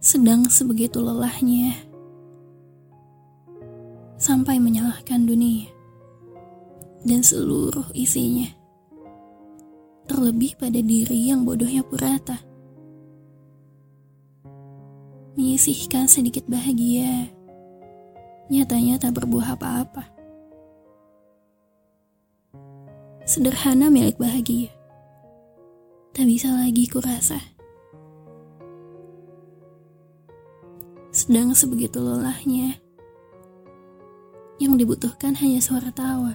sedang sebegitu lelahnya sampai menyalahkan dunia dan seluruh isinya. Terlebih pada diri yang bodohnya purata. Menyisihkan sedikit bahagia, nyatanya tak berbuah apa-apa. Sederhana milik bahagia, tak bisa lagi kurasa. Sedang sebegitu lelahnya, yang dibutuhkan hanya suara tawa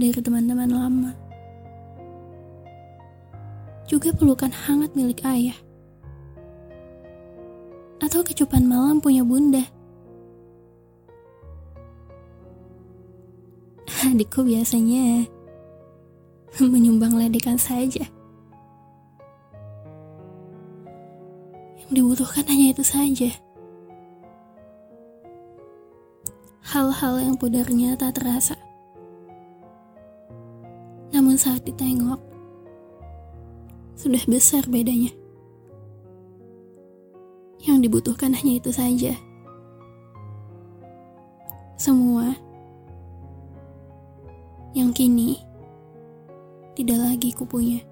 dari teman-teman lama. Juga pelukan hangat milik ayah. Atau kecupan malam punya bunda. Adikku biasanya menyumbang ledekan saja. Yang dibutuhkan hanya itu saja. Hal-hal yang pudarnya tak terasa. Namun saat ditengok, sudah besar bedanya. Yang dibutuhkan hanya itu saja. Semua yang kini tidak lagi kupunya.